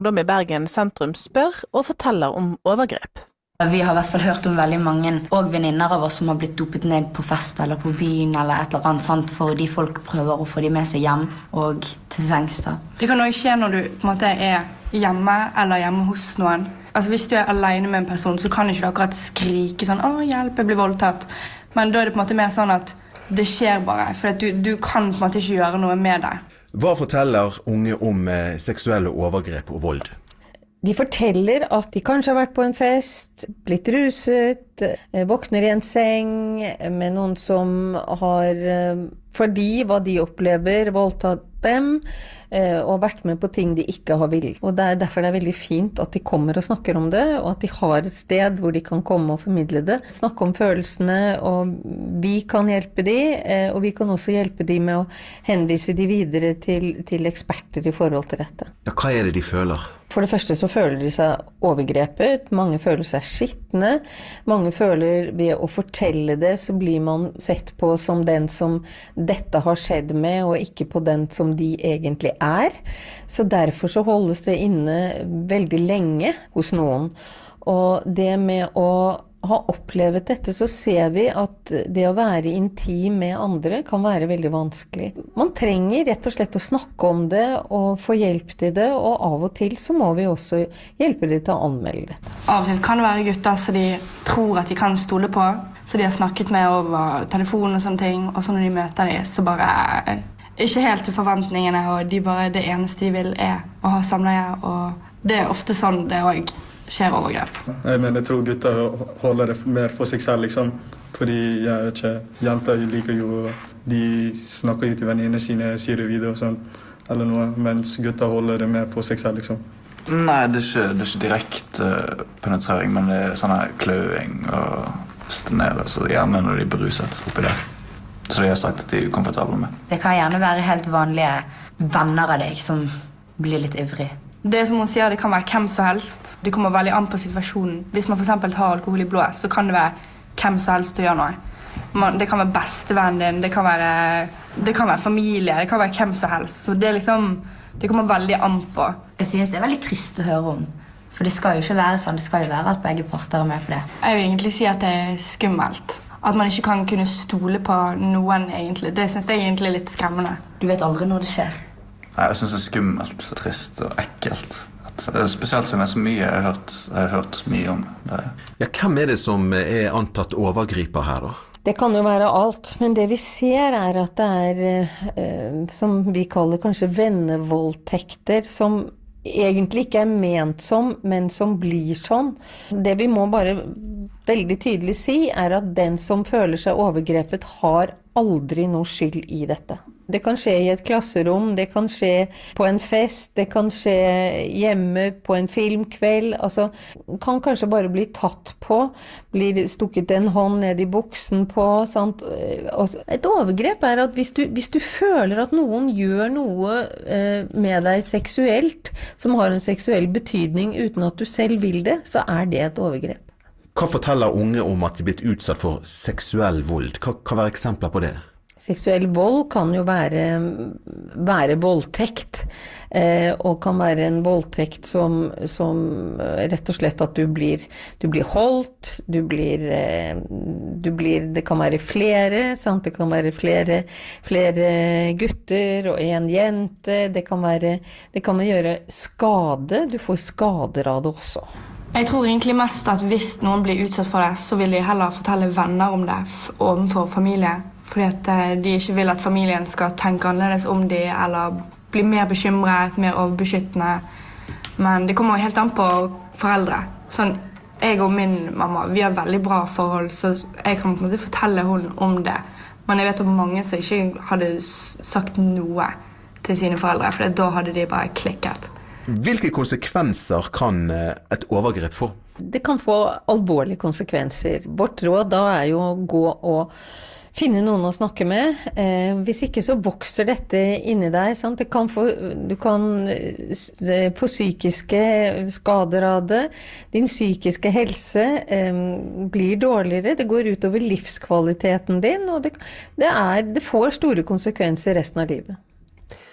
Ungdom i Bergen sentrum spør og forteller om overgrep. Vi har i hvert fall hørt om veldig mange og venninner av oss som har blitt dopet ned på fest eller på byen eller et eller annet sånt fordi folk prøver å få dem med seg hjem og til sengs. da. Det kan òg skje når du på en måte er hjemme eller hjemme hos noen. Altså Hvis du er alene med en person, så kan ikke du akkurat skrike sånn 'Å, hjelp, jeg blir voldtatt'. Men da er det på en måte mer sånn at det skjer bare. For du, du kan på en måte ikke gjøre noe med det. Hva forteller unge om eh, seksuelle overgrep og vold? De forteller at de kanskje har vært på en fest, blitt ruset, eh, våkner i en seng med noen som har, eh, fordi hva de opplever, voldtatt dem eh, og vært med på ting de ikke har villet. Og det er derfor det er veldig fint at de kommer og snakker om det, og at de har et sted hvor de kan komme og formidle det. Snakke om følelsene, og vi kan hjelpe de, og vi kan også hjelpe de med å henvise de videre til, til eksperter i forhold til dette. Ja, hva er det de føler? For det første så føler de seg overgrepet, mange føler seg skitne. Mange føler ved å fortelle det, så blir man sett på som den som dette har skjedd med, og ikke på den som de egentlig er. Så derfor så holdes det inne veldig lenge hos noen. Og det med å har opplevd dette, så ser vi at det å være intim med andre kan være veldig vanskelig. Man trenger rett og slett å snakke om det og få hjelp til det, og av og til så må vi også hjelpe dem til å anmelde dette. Av og til kan det være gutter som de tror at de kan stole på, så de har snakket med over telefon og sånne ting, og så når de møter dem, så bare ikke helt til forventningene, og de bare, det eneste de vil, er å ha samleie. Og det er ofte sånn det òg skjer overgrep. Jeg, mener, jeg tror gutter holder det mer for seg selv. liksom. Fordi jeg vet ikke, Jenter liker jo De snakker jo til venninnene sine, sier det videre og sånn. eller noe, Mens gutter holder det mer for seg selv. liksom. Nei, det er ikke, det er ikke direkte uh, penetrering, men det er sånn kløing og stenere, gjerne når de er beruset oppi der. Så de har sagt at de er ukomfortable med. Det kan gjerne være helt vanlige venner av deg som blir litt ivrig. Det som hun sier, det kan være hvem som helst. Det kommer veldig an på situasjonen. Hvis man f.eks. har alkohol i blodet, så kan det være hvem som helst som å gjøre noe. Man, det kan være bestevennen din, det kan være, det kan være, familie, det kan være hvem som helst. Så det, liksom, det kommer veldig an på. Jeg synes det er veldig trist å høre om. For det skal jo ikke være sånn. Det skal jo være at begge parter er med på det. Jeg vil egentlig si at det er skummelt. At man ikke kan kunne stole på noen. egentlig. Det syns jeg egentlig er litt skremmende. Du vet aldri når det skjer. Nei, Jeg syns det er skummelt, trist og ekkelt. Eh, spesielt siden det er så mye jeg har hørt, jeg har hørt mye om det. Ja, hvem er det som er antatt overgriper her, da? Det kan jo være alt, men det vi ser er at det er, eh, som vi kaller kanskje vennevoldtekter, som egentlig ikke er ment som, men som blir sånn. Det vi må bare veldig tydelig si, er at den som føler seg overgrepet, har aldri noe skyld i dette. Det kan skje i et klasserom, det kan skje på en fest, det kan skje hjemme på en filmkveld. Altså, kan kanskje bare bli tatt på, blir stukket en hånd ned i buksen på. Sant? Et overgrep er at hvis du, hvis du føler at noen gjør noe eh, med deg seksuelt som har en seksuell betydning uten at du selv vil det, så er det et overgrep. Hva forteller unge om at de er blitt utsatt for seksuell vold? Hva hva være eksempler på det? Seksuell vold kan jo være, være voldtekt, eh, og kan være en voldtekt som, som, eh, rett og slett at du blir, du blir holdt, du blir, eh, du blir, Det kan være flere, sant? det kan være flere, flere gutter og en jente. Det kan, være, det kan gjøre skade. Du får skader av det også. Jeg tror egentlig mest at hvis noen blir utsatt for det, så vil de heller fortelle venner om det overfor familie. Fordi at eh, de ikke vil at familien skal tenke annerledes om de, eller bli mer bekymret, mer overbeskyttende. Men det kommer helt an på foreldre. Sånn, jeg og min mamma vi har veldig bra forhold, så jeg kan på en måte fortelle henne om det. Men jeg vet om mange som ikke hadde sagt noe til sine foreldre, for da hadde de bare klikket. Hvilke konsekvenser kan eh, et overgrep få? Det kan få alvorlige konsekvenser. Vårt råd da er jo å gå og finne noen å snakke med. Eh, hvis ikke så vokser dette inni deg. Sant? Kan få, du kan få psykiske skader av det. Din psykiske helse eh, blir dårligere. Det går utover livskvaliteten din, og det, det, er, det får store konsekvenser resten av livet.